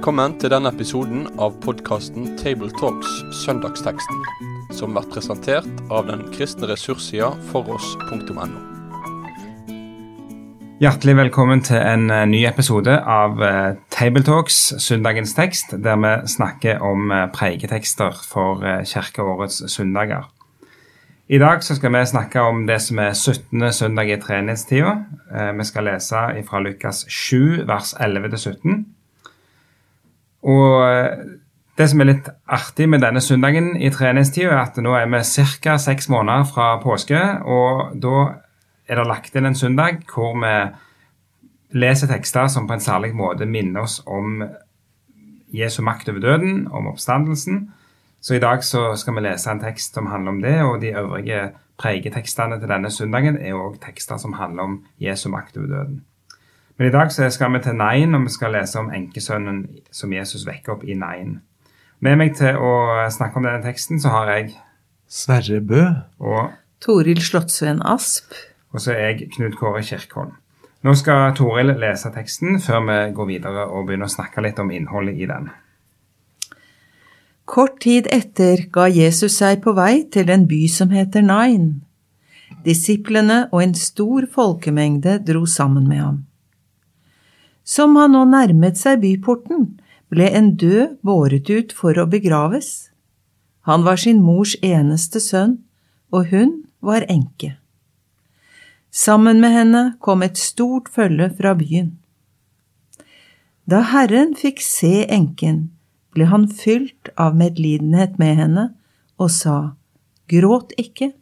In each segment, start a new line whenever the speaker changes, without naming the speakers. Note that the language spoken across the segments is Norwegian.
Velkommen til denne episoden av podkasten Tabletalks Søndagsteksten, som blir presentert av den kristne ressurssida foross.no.
Hjertelig velkommen til en eh, ny episode av eh, Tabletalks Søndagens tekst, der vi snakker om eh, preiketekster for kirkeårets søndager. I dag skal vi snakke om det som er 17. søndag i treenighetstida. Vi skal lese fra Lukas 7, vers 11-17. Og eh, det som er litt artig med denne søndagen i treningstida, er at nå er vi ca. seks måneder fra påske. Og da er det lagt inn en søndag hvor vi leser tekster som på en særlig måte minner oss om Jesu makt over døden, om oppstandelsen. Så i dag så skal vi lese en tekst som handler om det, og de øvrige pregetekstene til denne søndagen er òg tekster som handler om Jesu makt over døden. Men i dag skal vi til Nain, og vi skal lese om enkesønnen som Jesus vekker opp i Nain. Med meg til å snakke om denne teksten så har jeg
Sverre Bø.
Og
Toril Slottsveen Asp.
Og så er jeg Knut Kåre Kirkholm. Nå skal Toril lese teksten før vi går videre og begynner å snakke litt om innholdet i den.
Kort tid etter ga Jesus seg på vei til en by som heter Nain. Disiplene og en stor folkemengde dro sammen med ham. Som han nå nærmet seg byporten, ble en død båret ut for å begraves. Han var sin mors eneste sønn, og hun var enke. Sammen med henne kom et stort følge fra byen. Da Herren fikk se enken, ble han fylt av medlidenhet med henne og sa, Gråt ikke.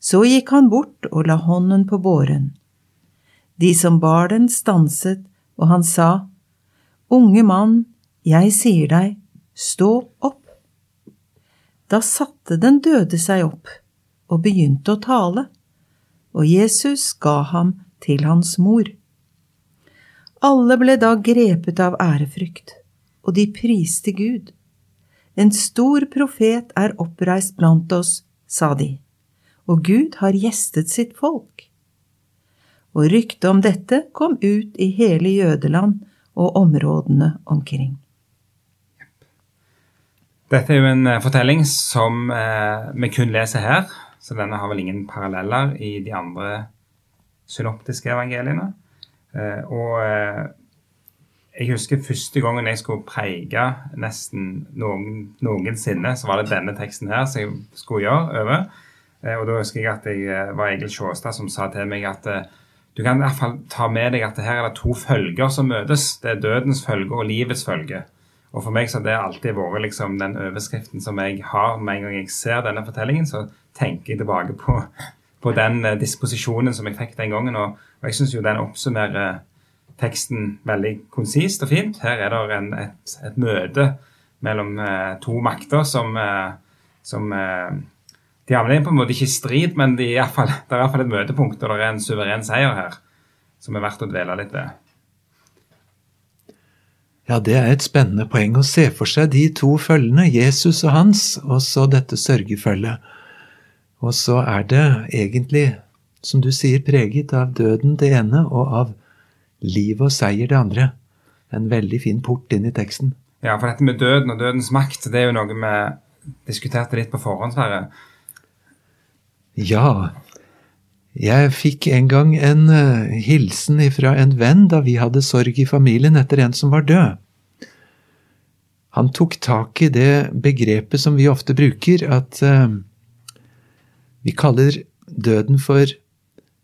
Så gikk han bort og la hånden på båren. De som bar den, stanset, og han sa, Unge mann, jeg sier deg, stå opp. Da satte den døde seg opp og begynte å tale, og Jesus ga ham til hans mor. Alle ble da grepet av ærefrykt, og de priste Gud. En stor profet er oppreist blant oss, sa de, og Gud har gjestet sitt folk og ryktet om dette kom ut i hele Jødeland og områdene omkring.
Dette er jo en eh, fortelling som eh, vi kun leser her, så denne har vel ingen paralleller i de andre synoptiske evangeliene. Eh, og jeg husker første gangen jeg skulle preike nesten noen, noensinne, så var det denne teksten her som jeg skulle gjøre over. Og da husker jeg at jeg var Egil Sjåstad som sa til meg at du kan i hvert fall ta med deg at her er det to følger som møtes. Det er dødens følge og livets følge. Og for meg så har det alltid vært liksom den overskriften som jeg har med en gang jeg ser denne fortellingen. Så tenker jeg tilbake på, på den eh, disposisjonen som jeg fikk den gangen. Og, og jeg syns jo den oppsummerer teksten veldig konsist og fint. Her er det en, et, et, møte mellom eh, to makter som, eh, som uh, de havner på en måte ikke i strid, men de er fall, det er iallfall et møtepunkt, og det er en suveren seier her som er verdt å dvele litt ved.
Ja, det er et spennende poeng å se for seg de to følgene, Jesus og hans, og så dette sørgefølget. Og så er det egentlig, som du sier, preget av døden det ene og av liv og seier det andre. En veldig fin port inn i teksten.
Ja, for dette med døden og dødens makt, det er jo noe vi diskuterte litt på forhånd, Sverre.
Ja, jeg fikk en gang en uh, hilsen fra en venn da vi hadde sorg i familien etter en som var død. Han tok tak i det begrepet som vi ofte bruker, at uh, vi kaller døden for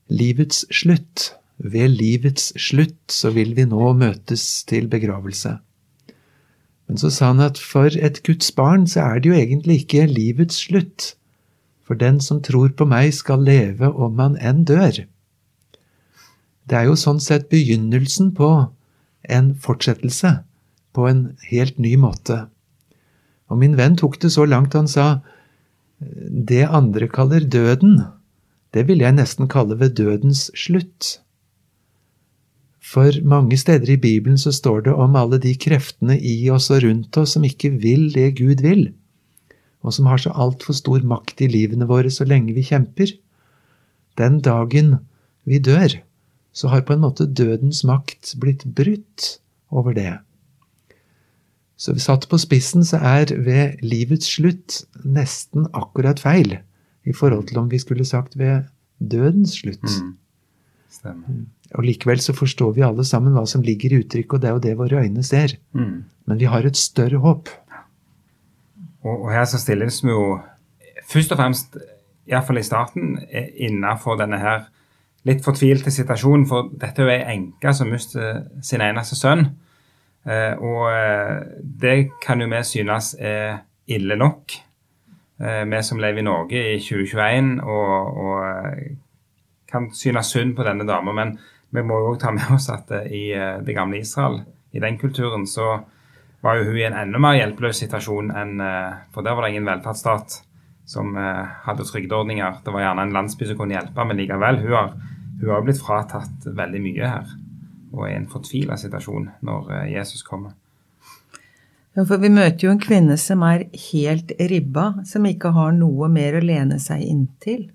livets slutt. Ved livets slutt så vil vi nå møtes til begravelse. Men så sa han at for et Guds barn så er det jo egentlig ikke livets slutt for den som tror på meg, skal leve om han enn dør. Det er jo sånn sett begynnelsen på en fortsettelse, på en helt ny måte. Og min venn tok det så langt han sa det andre kaller døden, det vil jeg nesten kalle ved dødens slutt. For mange steder i Bibelen så står det om alle de kreftene i oss og rundt oss som ikke vil det Gud vil og som har så altfor stor makt i livene våre så lenge vi kjemper. Den dagen vi dør, så har på en måte dødens makt blitt brutt over det. Så satt på spissen så er ved livets slutt nesten akkurat feil i forhold til om vi skulle sagt ved dødens slutt.
Mm. Stemmer.
Og likevel så forstår vi alle sammen hva som ligger i uttrykket, og det er jo det våre øyne ser.
Mm.
Men vi har et større håp.
Og, og her så stilles vi jo først og fremst, iallfall i starten, eh, innenfor denne her litt fortvilte situasjonen. For dette er jo ei enke som mister sin eneste sønn. Eh, og eh, det kan jo vi synes er ille nok. Eh, vi som lever i Norge i 2021 og, og kan synes synd på denne dama. Men vi må jo ta med oss at i det gamle Israel, i den kulturen, så var jo hun i en enda mer hjelpeløs situasjon enn eh, For der var det ingen velferdsstat som eh, hadde trygdeordninger. Det var gjerne en landsby som kunne hjelpe, men likevel. Hun har, hun har blitt fratatt veldig mye her. Og er i en fortvila situasjon når eh, Jesus kommer.
Ja, for vi møter jo en kvinne som er helt ribba, som ikke har noe mer å lene seg inntil.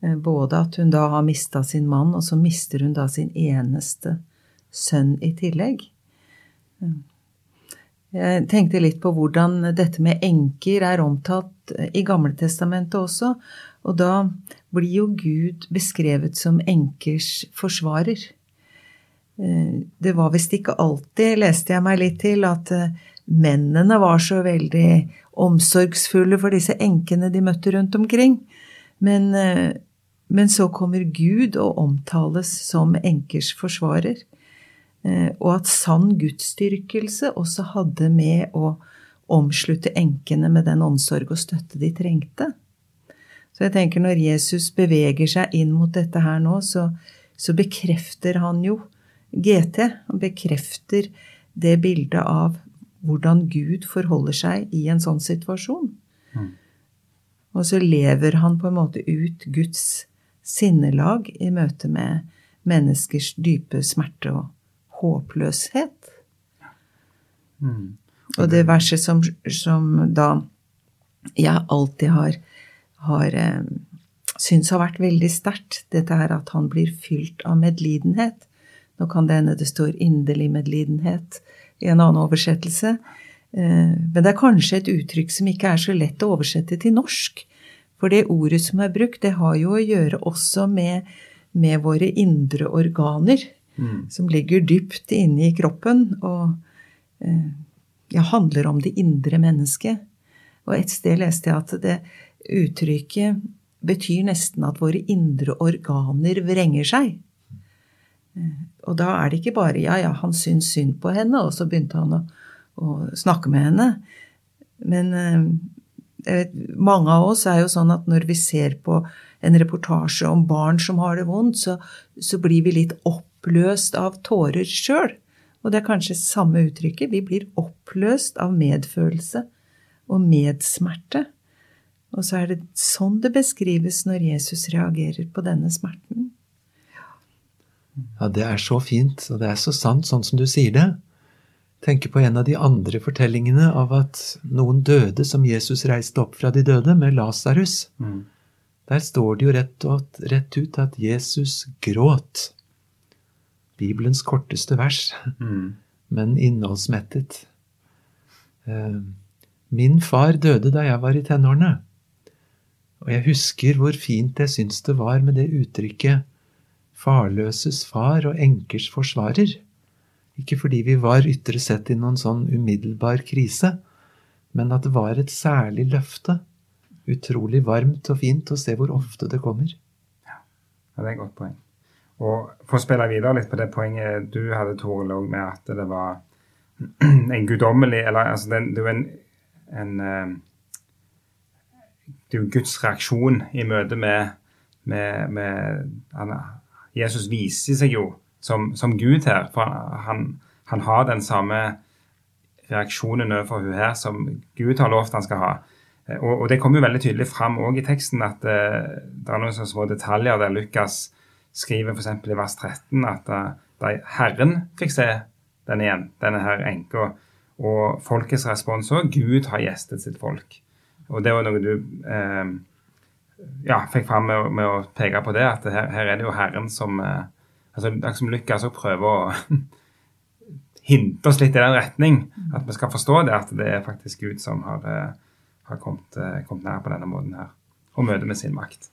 Både at hun da har mista sin mann, og så mister hun da sin eneste sønn i tillegg. Jeg tenkte litt på hvordan dette med enker er omtalt eh, i Gamletestamentet også. Og da blir jo Gud beskrevet som enkers forsvarer. Eh, Det var visst ikke alltid, leste jeg meg litt til, at eh, mennene var så veldig omsorgsfulle for disse enkene de møtte rundt omkring. Men, men så kommer Gud og omtales som enkers forsvarer. Eh, Og at sann gudsdyrkelse også hadde med å omslutte enkene med den omsorg og støtte de trengte. Så jeg tenker når Jesus beveger seg inn mot dette her nå, så, så bekrefter han jo GT. Han bekrefter det bildet av hvordan Gud forholder seg i en sånn situasjon. Og så lever han på en måte ut Guds sinnelag i møte med menneskers dype smerte og håpløshet. Og det verset som, som da jeg alltid har, har eh, syns har vært veldig sterkt, dette er at han blir fylt av medlidenhet. Nå kan det hende det står 'inderlig medlidenhet' i en annen oversettelse. Eh, Men det er kanskje et uttrykk som ikke er så lett å oversette til norsk. For det ordet som er brukt, det har jo å gjøre også med, med våre indre organer, som ligger dypt inne i kroppen og eh, ja, handler om det indre mennesket. Og et sted leste jeg at det uttrykket betyr nesten at våre indre organer vrenger seg. Eh, Og da er det ikke bare ja, ja, han syns synd på henne, og så begynte han å, å snakke med henne. Men eh, mange av oss er jo sånn at når vi ser på en reportasje om barn som har det vondt, så, så blir vi litt oppløst av tårer sjøl. Og det er kanskje samme uttrykket. Vi blir oppløst av medfølelse og medsmerte. Og så er det sånn det beskrives når Jesus reagerer på denne smerten.
Ja, det er så fint, og det er så sant, sånn som du sier det. Tenker på en av de andre fortellingene av at noen døde som Jesus reiste opp fra de døde, med Lasarus. Der står det jo rett, og, rett ut at Jesus gråt. Bibelens korteste vers, men innholdsmettet. Eh, Min far døde da jeg var i tenårene, og jeg husker hvor fint jeg syns det var med det uttrykket farløses far og enkers forsvarer. Ikke fordi vi var ytre sett i noen sånn umiddelbar krise, men at det var et særlig løfte. Utrolig varmt og fint å se hvor ofte det kommer.
Ja, det er et godt poeng. Og For å spille videre litt på det poenget du hadde, Toril, med at det var en guddommelig eller altså det, det er jo en, en eh, Det er jo Guds reaksjon i møte med, med, med Jesus viser seg jo som, som Gud her. For han, han har den samme reaksjonen overfor hun her som Gud har lovt han skal ha. Eh, Og, og det kommer jo veldig tydelig fram også i teksten at eh, det er noen sånne små detaljer der Lukas skriver f.eks. i vers 13 at eh, da Herren fikk se denne igjen, denne her enka, og folkets respons òg Gud har gjestet sitt folk. Og det var noe du eh, ja, fikk fram med, med å peke på det, at her, her er det jo Herren som eh, altså, det er som Lukas også prøver å hinte oss litt i den retning. At vi skal forstå det, at det er faktisk Gud som har, eh, har kommet, eh, kommet, nær på denne måten her. Og møter med sin makt.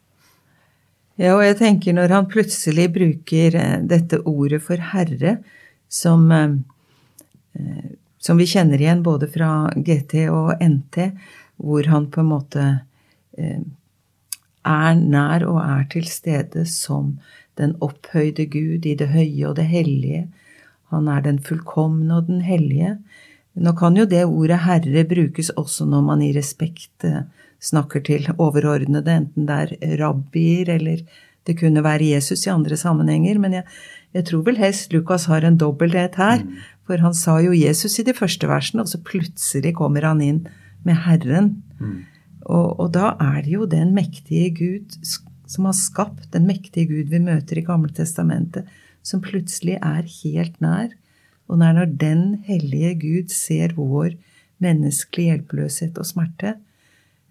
Ja, og jeg tenker når han plutselig bruker eh, dette ordet for herre, som, som vi kjenner igjen både fra GT og NT, hvor han på en måte er nær og er til stede som den opphøyde Gud i det høye og det hellige. Han er den fullkomne og den hellige. Nå kan jo det ordet herre brukes også når man i respekt eh, snakker til overordnede, enten det er rabbier eller det kunne være Jesus i andre sammenhenger. Men jeg, jeg tror vel helst Lukas har en dobbelthet her. Mm. For han sa jo Jesus i de første versene, og så plutselig kommer han inn med Herren. Mm. Og, og, da er det jo den mektige Gud som har skapt den mektige Gud vi møter i Gamle Testamentet, som plutselig er helt nær. Og det er når den hellige Gud ser vår menneskelige hjelpeløshet og smerte,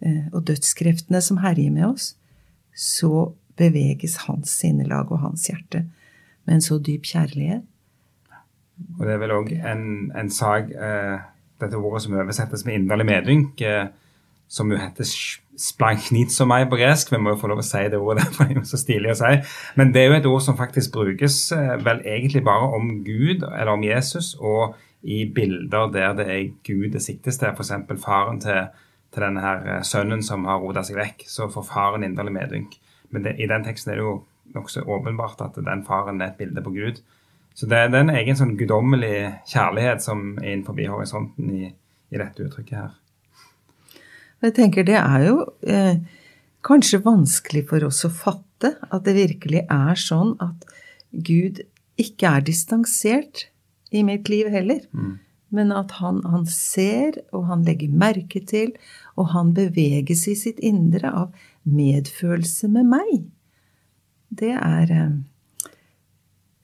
eh, og dødskreftene som herjer med oss, så beveges hans sinnelag og hans hjerte med en så dyp kjærlighet.
Og det er vel òg en, en, sak, eh, dette ordet som oversettes med inderlig medynk, eh, som jo heter splanknitsomai på gresk. Vi må jo få lov å si det ordet, for det er jo så stilig å si. Men det er jo et ord som faktisk brukes eh, vel egentlig bare om Gud eller om Jesus, og i bilder der det er Gud det siktes til, f.eks. faren til, til denne her eh, sønnen som har rota seg vekk, så får faren inderlig medynk. Men det, i den teksten er det jo nokså åpenbart at den faren er et bilde på Gud. Så det, det er en egen sånn guddommelig kjærlighet som er innenfor horisonten i, i dette uttrykket her.
Jeg tenker det er jo eh, kanskje vanskelig for oss å fatte at det virkelig er sånn at Gud ikke er distansert i mitt liv heller. Mm. Men at han, han, ser, og han legger merke til, og han beveges i sitt indre av medfølelse med meg. Det er eh,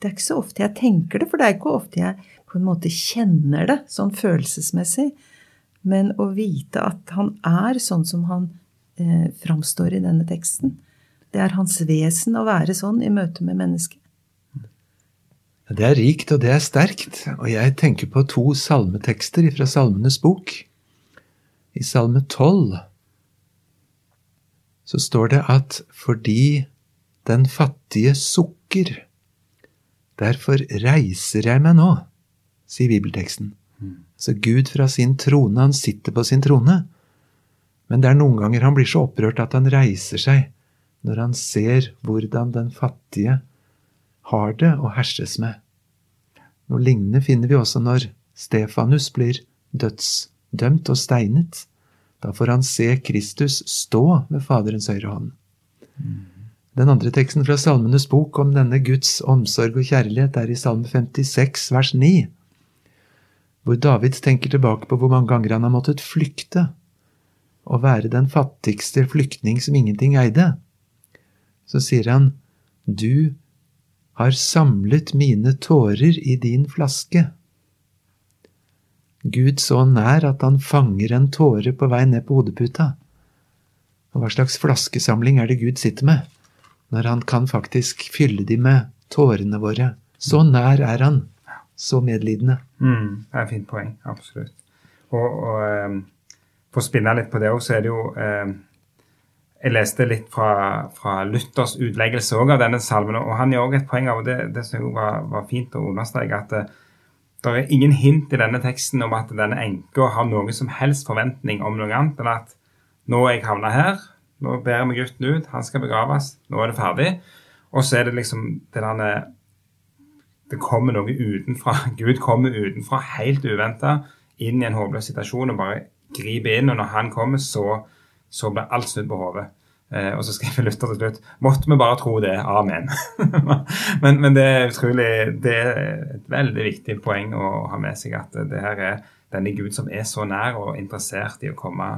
Det er ikke så ofte jeg tenker det, for det er ikke ofte jeg på en måte kjenner det sånn følelsesmessig. Men å vite at han er sånn som han eh, framstår i denne teksten. Det er hans vesen å være sånn i møte med mennesket.
Det er rikt, og det er sterkt, og jeg tenker på to salmetekster fra Salmenes bok. I Salme 12 så står det at fordi den fattige sukker, derfor reiser jeg meg nå, sier bibelteksten. Så Gud fra sin trone, han sitter på sin trone. Men det er noen ganger han blir så opprørt at han reiser seg når han ser hvordan den fattige har det og herses med. Noe lignende finner vi også når Stefanus blir dødsdømt og steinet. Da får han se Kristus stå ved Faderens høyre hånd. Den andre teksten fra Salmenes bok om denne Guds omsorg og kjærlighet er i Salme 56, vers 9 hvor David tenker tilbake på hvor mange ganger han har måttet flykte, og være den fattigste flyktning som ingenting eide, så sier han, Du har samlet mine tårer i din flaske. Gud så nær at han fanger en tåre på vei ned på hodeputa. Og hva slags flaskesamling er det Gud sitter med, når han kan faktisk fylle de med tårene våre? Så nær er han så medlidende.
Mm, det er et fint poeng. Absolutt. Og, og um, for å spinne litt på det òg, så er det jo um, Jeg leste litt fra, fra Luthers utleggelse også av denne salmen, og han gjør også et poeng av det, det som var, var, fint å understreke, at det, uh, det er ingen hint i denne teksten om at denne enka har noen som helst forventning om noe annet enn at nå er jeg havna her, nå bærer vi gutten ut, han skal begraves, nå er det ferdig. Og så er det liksom det derne det kommer noe utenfra. Gud kommer utenfra helt uventa inn i en håpløs situasjon og bare griper inn. Og når han kommer, så, så blir alt snudd på hodet. Eh, og så skriver Luther til slutt Måtte vi bare tro det. Amen. men, men, det er utrolig Det er et veldig viktig poeng å ha med seg at det her er denne Gud som er så nær og interessert i å komme,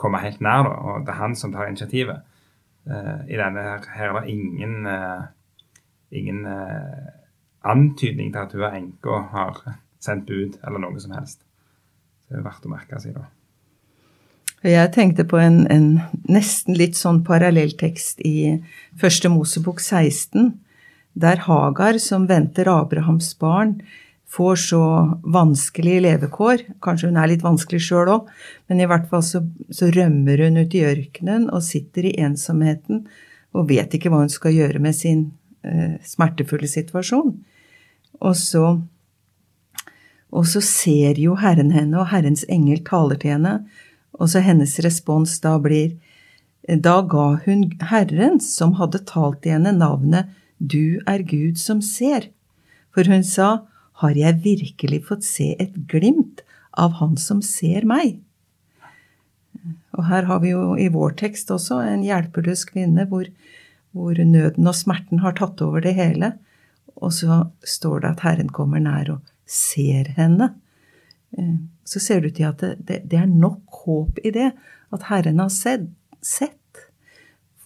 komme helt nær. Da, og det er han som tar initiativet. Eh, I denne her, her er det ingen, eh, ingen uh, antydning til at hun er enke og har sendt bud eller noe som helst. Så det er verdt å merke seg da.
Jeg tenkte på en, en nesten litt sånn parallelltekst i Første Mosebok 16, der Hagar, som venter Abrahams barn, får så vanskelige levekår. Kanskje hun er litt vanskelig sjøl òg, men i hvert fall så, så, rømmer hun ut i ørkenen og sitter i ensomheten og vet ikke hva hun skal gjøre med sin smertefulle situasjon. Og så, og så ser jo Herren henne, og Herrens engel taler til henne, og så hennes respons da blir Da ga hun Herren, som hadde talt til henne, navnet Du er Gud som ser. For hun sa, Har jeg virkelig fått se et glimt av Han som ser meg? Og her har vi jo i vår tekst også en hjelpeløs kvinne hvor, hvor nøden og smerten har tatt over det hele. Og så står det at Herren kommer nær og ser henne. Eh, så ser det ut til at det, det, det, er nok håp i det, at Herren har sett. sett.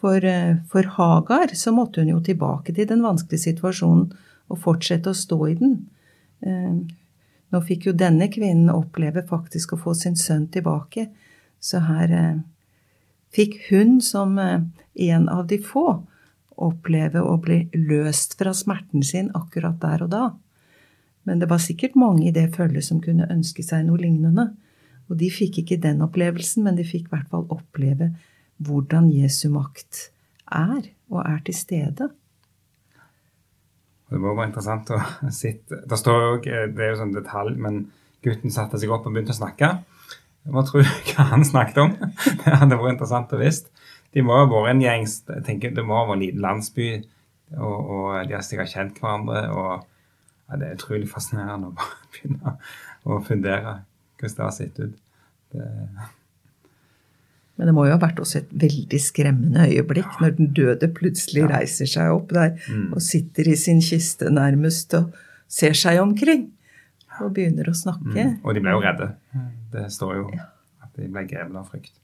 For, eh, for, Hagar så måtte hun jo tilbake til den vanskelige situasjonen og fortsette å stå i den. Eh, nå fikk jo denne kvinnen oppleve faktisk å få sin sønn tilbake, så her fikk hun som en av de få oppleve å bli løst fra smerten sin akkurat der og da. Men det var sikkert mange i det følget som kunne ønske seg noe lignende. Og de fikk ikke den opplevelsen, men de fikk i hvert fall oppleve hvordan Jesu makt er, og er til stede.
Det var bare interessant å sitte Det står jo, det er jo sånn detalj, men gutten satte seg opp og begynte å snakke. Hva tror du hva han snakket om? Det hadde vært interessant å visst. De må ha vært en gjeng jeg tenker Det må ha vært en liten landsby, og, og de har sikkert kjent hverandre. og ja, det er utrolig fascinerende å bare begynne å fundere hvordan det har sett ut. Det...
Men det må jo ha vært også et veldig skremmende øyeblikk ja. når den døde plutselig ja. reiser seg opp der mm. og sitter i sin kiste nærmest og ser seg omkring og begynner å snakke. Mm.
Og de ble jo redde. Det står jo at de ble grepet av frykt.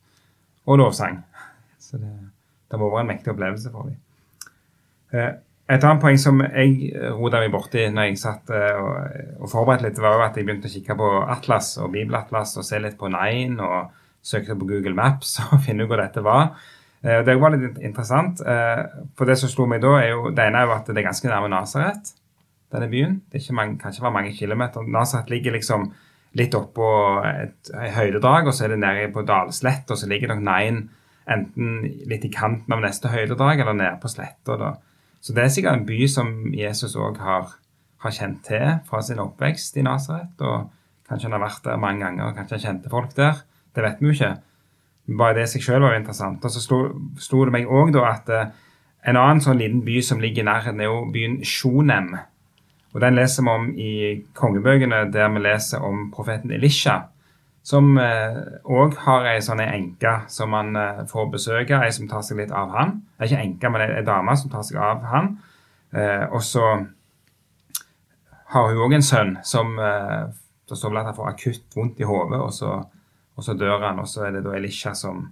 Og lovsang. Så det, det må være en mektig opplevelse for dem. Eh, et annet poeng som jeg rota meg borti når jeg satt eh, og, og forberedte litt, var jo at jeg begynte å kikke på Atlas og Bibelatlas og se litt på Nine og søkte på Google Maps og finne ut hvor dette var. Eh, det var litt interessant. Eh, for det som slo meg da, er jo det ene er jo at det er ganske nærme Nasaret, denne byen. Det er mange, kan ikke være mange kilometer. Nasaret ligger liksom litt oppå et høydedrag, og så er det nede på dalslett, og så ligger nok Nine enten litt i kanten av neste høydedrag eller nede på sletta. Så det er sikkert en by som Jesus òg har, har, kjent til fra sin oppvekst i Nasaret. Og kanskje han har vært der mange ganger, og kanskje han kjente folk der. Det vet vi jo ikke. Bare det i seg sjøl var jo interessant. Og så slo det meg òg da at eh, en annen sånn liten by som ligger i nærheten, er jo byen Sjonem. Og Den leser vi om i kongebøkene, der vi leser om profeten Elisha som òg eh, har ei sånn enke som han eh, får besøke, ei som tar seg litt av han. Det er ikke enke, men ei dame som tar seg av han. Eh, og så har hun òg en sønn som Det står vel at han får akutt vondt i hodet, og, og, så dør han. Og så er det da Elisha som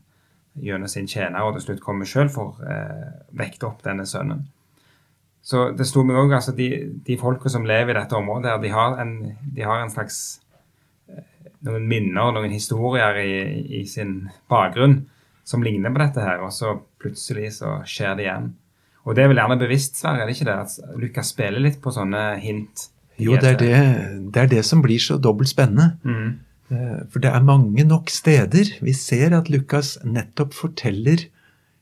gjennom sin tjener og til slutt kommer sjøl for eh, vekte opp denne sønnen. Så det sto meg òg altså de, de folka som lever i dette området, de har en, de har en slags noen minner, noen historier i, i, sin bakgrunn som ligner på dette her, og så plutselig så skjer det igjen. Og det er vel gjerne bevisst, Sverre, er det ikke det? At Lukas spiller litt på sånne hint?
Jo, det er det, det er det, som blir så dobbelt spennende. Mm. Eh, for det er mange nok steder vi ser at Lukas nettopp forteller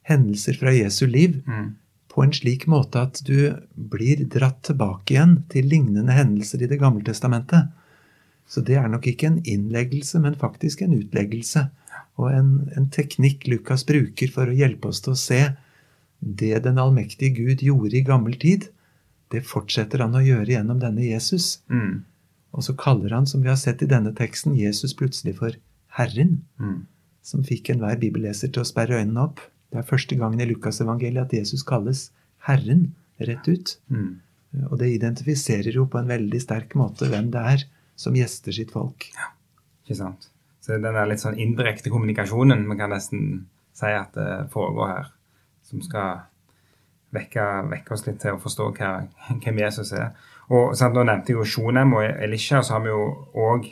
hendelser fra Jesu liv mm. på en slik måte at du blir dratt tilbake igjen til lignende hendelser i Det gamle testamentet. Så det er nok ikke en innleggelse, men faktisk en utleggelse. Og en, en, teknikk Lukas bruker for å hjelpe oss til å se det den allmektige Gud gjorde i gammel tid, det fortsetter han å gjøre gjennom denne Jesus. Mm. Og så kaller han, som vi har sett i denne teksten, Jesus plutselig for Herren. Mm. Som fikk enhver bibelleser til å sperre øynene opp. Det er første gangen i Lukasevangeliet at Jesus kalles Herren rett ut. Mm. Og det identifiserer jo på en veldig sterk måte hvem det er som gjester sitt folk.
Ja, ikke sant. Så den der litt sånn indirekte kommunikasjonen vi kan nesten si at det foregår her, som skal vekke, vekke oss litt til å forstå hva, hvem Jesus er. Og sant, Nå nevnte jeg jo Sjonem og Elisha, så har vi jo òg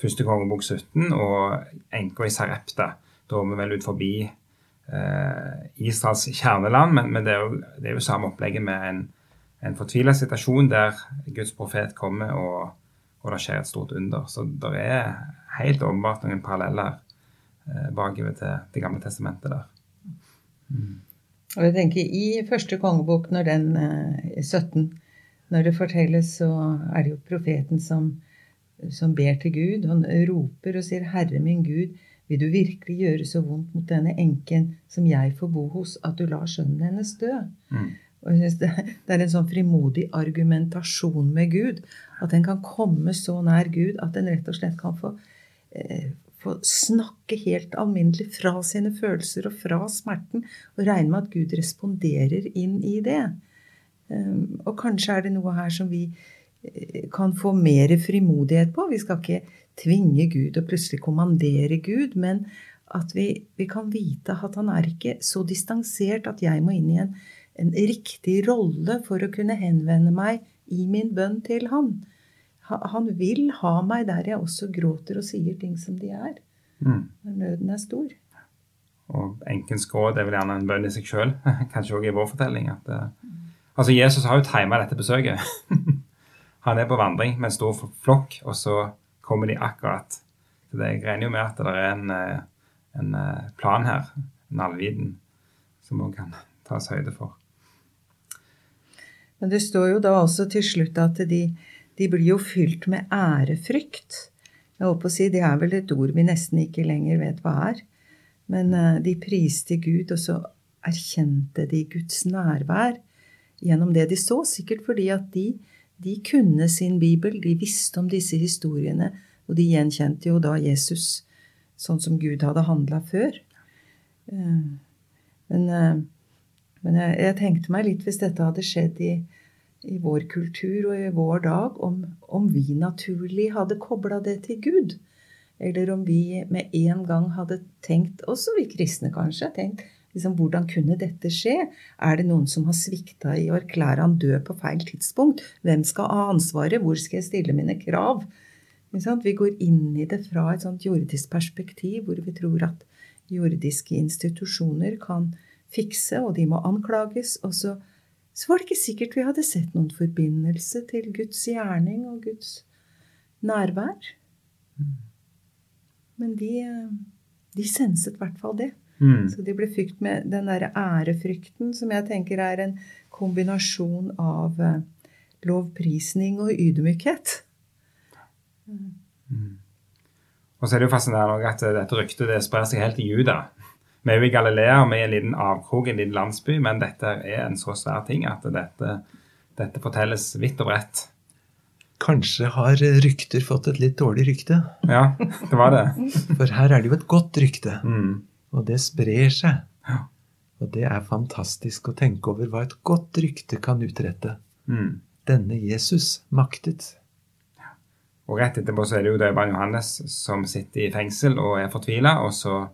første kongebok 17 og enka i Sarepta. Da er vi vel ut forbi eh, Israels kjerneland, men, men det, er jo, det, er jo, samme opplegget med en, en fortvila situasjon der Guds profet kommer og og det skjer et stort under. Så det er helt åpenbart noen paralleller eh, bakover til Det gamle testamentet der.
Og jeg tenker I første kongebok, når den eh, 17, når det fortelles, så er det jo profeten som, som ber til Gud. Han roper og sier, 'Herre min Gud, vil du virkelig gjøre så vondt mot denne enken som jeg får bo hos, at du lar sønnen hennes dø?'
Mm.
Og jeg synes det, det er en sånn frimodig argumentasjon med Gud. At en kan komme så nær Gud at en rett og slett kan få, eh, få snakke helt alminnelig fra sine følelser og fra smerten, og regne med at Gud responderer inn i det. Um, og kanskje er det noe her som vi eh, kan få mer frimodighet på. Vi skal ikke tvinge Gud og plutselig kommandere Gud, men at vi, vi kan vite at han er ikke så distansert at jeg må inn i en, en riktig rolle for å kunne henvende meg i min bønn til han. Han vil ha meg der jeg også gråter og sier ting som de er.
Mm.
Når nøden er stor.
Og enkens gråd er vel gjerne en bønn i seg sjøl, kanskje òg i vår fortelling. At, eh, altså Jesus har jo tima dette besøket. Han er på vandring med en stor flokk, og så kommer de akkurat Så det. Jeg regner jo med at det er en, eh, en eh, plan her, en allviten, som òg kan tas høyde for.
Men det står jo da også til slutt at de, de blir jo fylt med ærefrykt. Jeg på å si, Det er vel et ord vi nesten ikke lenger vet hva er. Men eh, de priste Gud, og så erkjente de Guds nærvær gjennom det de så. Sikkert fordi at de, de kunne sin bibel, de visste om disse historiene, og de gjenkjente jo da Jesus sånn som Gud hadde handla før. Eh, Men, eh, men jeg, jeg tenkte meg litt hvis dette hadde skjedd i, i vår kultur og i vår dag, om, om vi naturlig hadde kobla det til Gud. Eller om vi med en gang hadde tenkt, også vi kristne kanskje, tenkt liksom, hvordan kunne dette skje? Er det noen som har svikta i å erklære han død på feil tidspunkt? Hvem skal ha ansvaret? Hvor skal jeg stille mine krav? Vi går inn i det fra et sånt jordisk perspektiv, hvor vi tror at jordiske institusjoner kan fikse, og de må anklages. Og så, så var det ikke sikkert vi hadde sett noen forbindelse til Guds gjerning og Guds nærvær. Men de, de senset i hvert fall det.
Mm.
Så de ble fykt med den derre ærefrykten, som jeg tenker er en kombinasjon av eh, lovprisning og ydmykhet.
Og så er det jo fascinerende at dette ryktet det sprer seg helt til Juda. Vi er jo i Galilea, og vi er en liten avkrok, en liten landsby, men dette er en så svær ting at dette, dette fortelles vidt og bredt.
Kanskje har rykter fått et litt dårlig rykte.
Ja, det var det.
For her er det jo et godt rykte,
Mm.
og det sprer seg.
Ja.
Og det er fantastisk å tenke over hva et godt rykte kan utrette.
Mm.
Denne Jesus maktet.
Og rett etterpå så er det jo døperen Johannes som sitter i fengsel og er fortvila, og så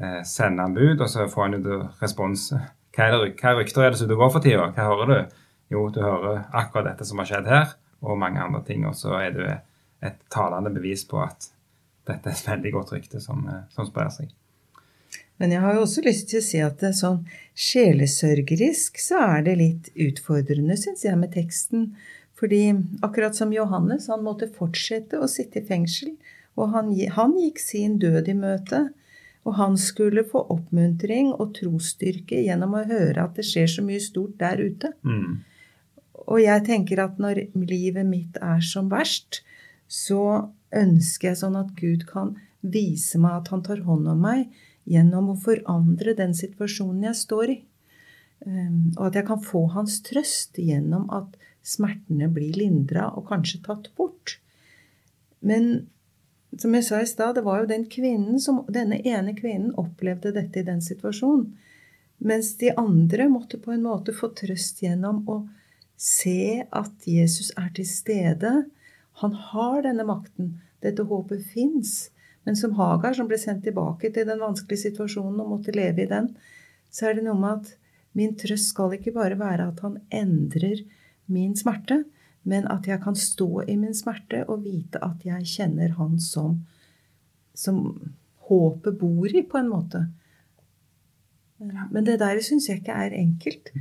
eh, sender han bud, og så får han jo respons. Hva, er det, hva rykter er det som du går for tida? Hva hører du? Jo, du hører akkurat dette som har skjedd her, og mange andre ting. Og så er jo et talende bevis på at dette er et veldig godt rykte som, eh, som sprer seg.
Men jeg har jo også lyst til å si at sånn sjelesørgerisk så er det litt utfordrende, syns jeg, med teksten. Fordi akkurat som Johannes, han måtte fortsette å sitte i fengsel. Og han, han gikk sin død i møte. Og han skulle få oppmuntring og trosstyrke gjennom å høre at det skjer så mye stort der ute.
Mm.
Og jeg tenker at når livet mitt er som verst, så ønsker jeg sånn at Gud kan vise meg at han tar hånd om meg gjennom å forandre den situasjonen jeg står i. Um, og at jeg kan få hans trøst gjennom at smertene blir lindra og kanskje tatt bort. Men som jeg sa i stad, det var jo den kvinnen som, denne ene kvinnen opplevde dette i den situasjonen. Mens de andre måtte på en måte få trøst gjennom å se at Jesus er til stede. Han har denne makten. Dette håpet fins. Men som Hagar, som ble sendt tilbake til den vanskelige situasjonen og måtte leve i den, så er det noe med at min trøst skal ikke bare være at han endrer min smerte, men at jeg kan stå i min smerte og vite at jeg kjenner han som, som håpet bor i, på en måte. Men det der syns jeg ikke er enkelt.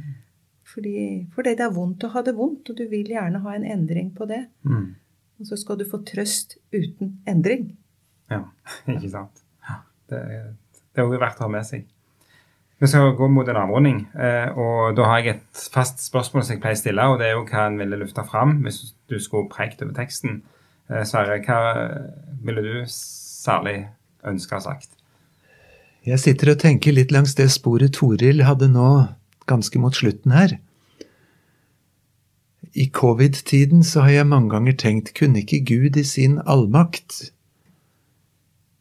Fordi, fordi det er vondt å ha det vondt, og du vil gjerne ha en endring på det.
Mm.
og så skal du få trøst uten endring.
Ja, ikke sant. Det, det er jo verdt å ha med seg. Vi skal gå mot en avrunding, eh, og da har jeg et fast spørsmål som jeg pleier å stille, og det er jo hva en ville løfte fram hvis du skulle prekt over teksten. Eh, Sverre, hva ville du særlig ønske å ha sagt?
Jeg sitter og tenker litt langs det sporet Toril hadde nå ganske mot slutten her. I covid-tiden så har jeg mange ganger tenkt, kunne ikke Gud i sin allmakt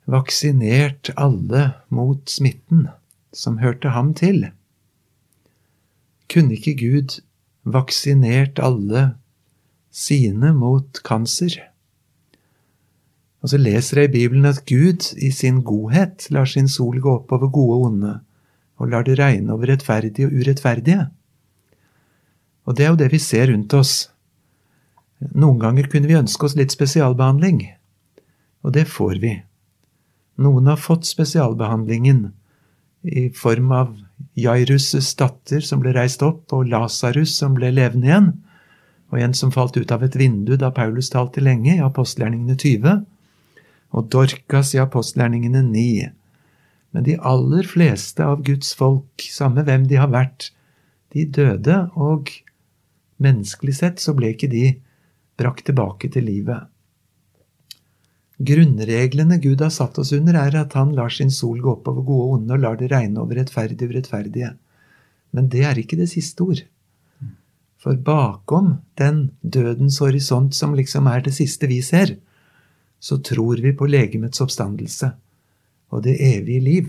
vaksinert alle mot smitten som hørte ham til? Kunne ikke Gud vaksinert alle sine mot kanser? Og så leser jeg i Bibelen at Gud i sin godhet lar sin sol gå opp over gode og onde, og lar det regne over rettferdige og urettferdige. Og det er jo det vi ser rundt oss. Noen ganger kunne vi ønske oss litt spesialbehandling, og det får vi. Noen har fått spesialbehandlingen i form av Jairus' datter som ble reist opp, og Lasarus som ble levende igjen, og en som falt ut av et vindu da Paulus talte lenge, i apostelgjerningene 20 og Dorkas i apostelgjerningene 9. Men de aller fleste av Guds folk, samme hvem de har vært, de døde, og menneskelig sett så ble ikke de brakt tilbake til livet. Grunnreglene Gud har satt oss under, er at han lar sin sol gå opp over gode og onde og lar det regne over rettferdige og urettferdige. Men det er ikke det siste ord. For bakom den dødens horisont som liksom er det siste vi ser, så tror vi på legemets oppstandelse og det evige liv.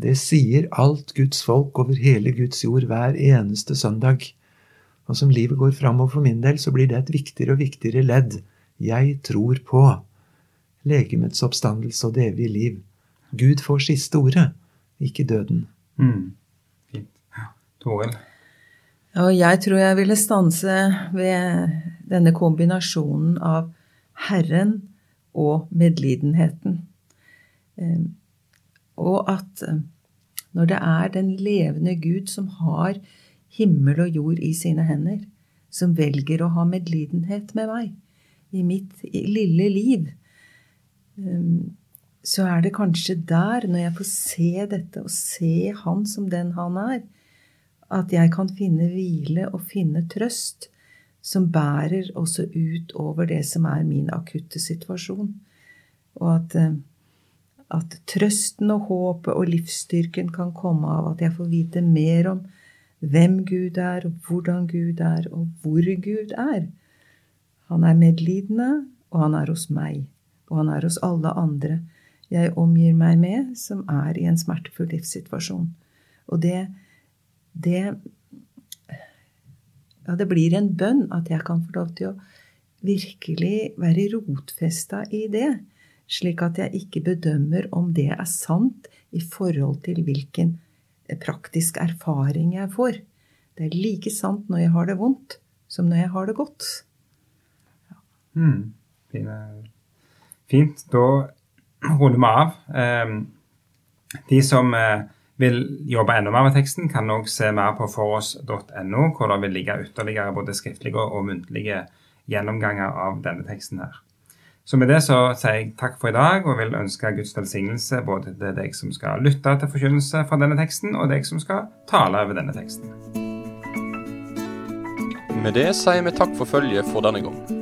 Det sier alt Guds folk over hele Guds jord hver eneste søndag. Og som livet går framover for min del, så blir det et viktigere og viktigere ledd. Jeg tror på legemets oppstandelse og det evige liv. Gud får siste ordet, ikke døden.
Mm. Fint. Toril?
Ja, jeg tror jeg ville stanse ved denne kombinasjonen av Herren og medlidenheten. Ehm, og at eh, når det er den levende Gud som har himmel og jord i sine hender, som velger å ha medlidenhet med meg i mitt lille liv, så er det kanskje der, når jeg får se dette og se Han som den han er, at jeg kan finne hvile og finne trøst som bærer også ut over det som er min akutte situasjon. Og at, eh, at trøsten og håpet og livsstyrken kan komme av at jeg får vite mer om hvem Gud er, og hvordan Gud er, og hvor Gud er. Han er medlidende, og han er hos meg, og han er hos alle andre jeg omgir meg med, som er i en smertefull livssituasjon. Og det, det ja, det blir en bønn at jeg kan få lov til å virkelig være rotfesta i det, slik at jeg ikke bedømmer om det er sant i forhold til hvilken praktisk erfaring jeg får. Det er like sant når jeg har det vondt, som når jeg har det godt.
Ja. Mm, fint. Da runder vi av. Ehm, de som eh, vil jobbe enda mer med teksten, kan òg se mer på foross.no, hvor det vil ligge ytterligere både skriftlige og muntlige gjennomganger av denne teksten her. Så med det så sier jeg takk for i dag og vil ønske Guds velsignelse både til deg som skal lytte til forkynnelse fra denne teksten, og deg som skal tale over denne teksten.
Med det sier vi takk for følget for denne gang.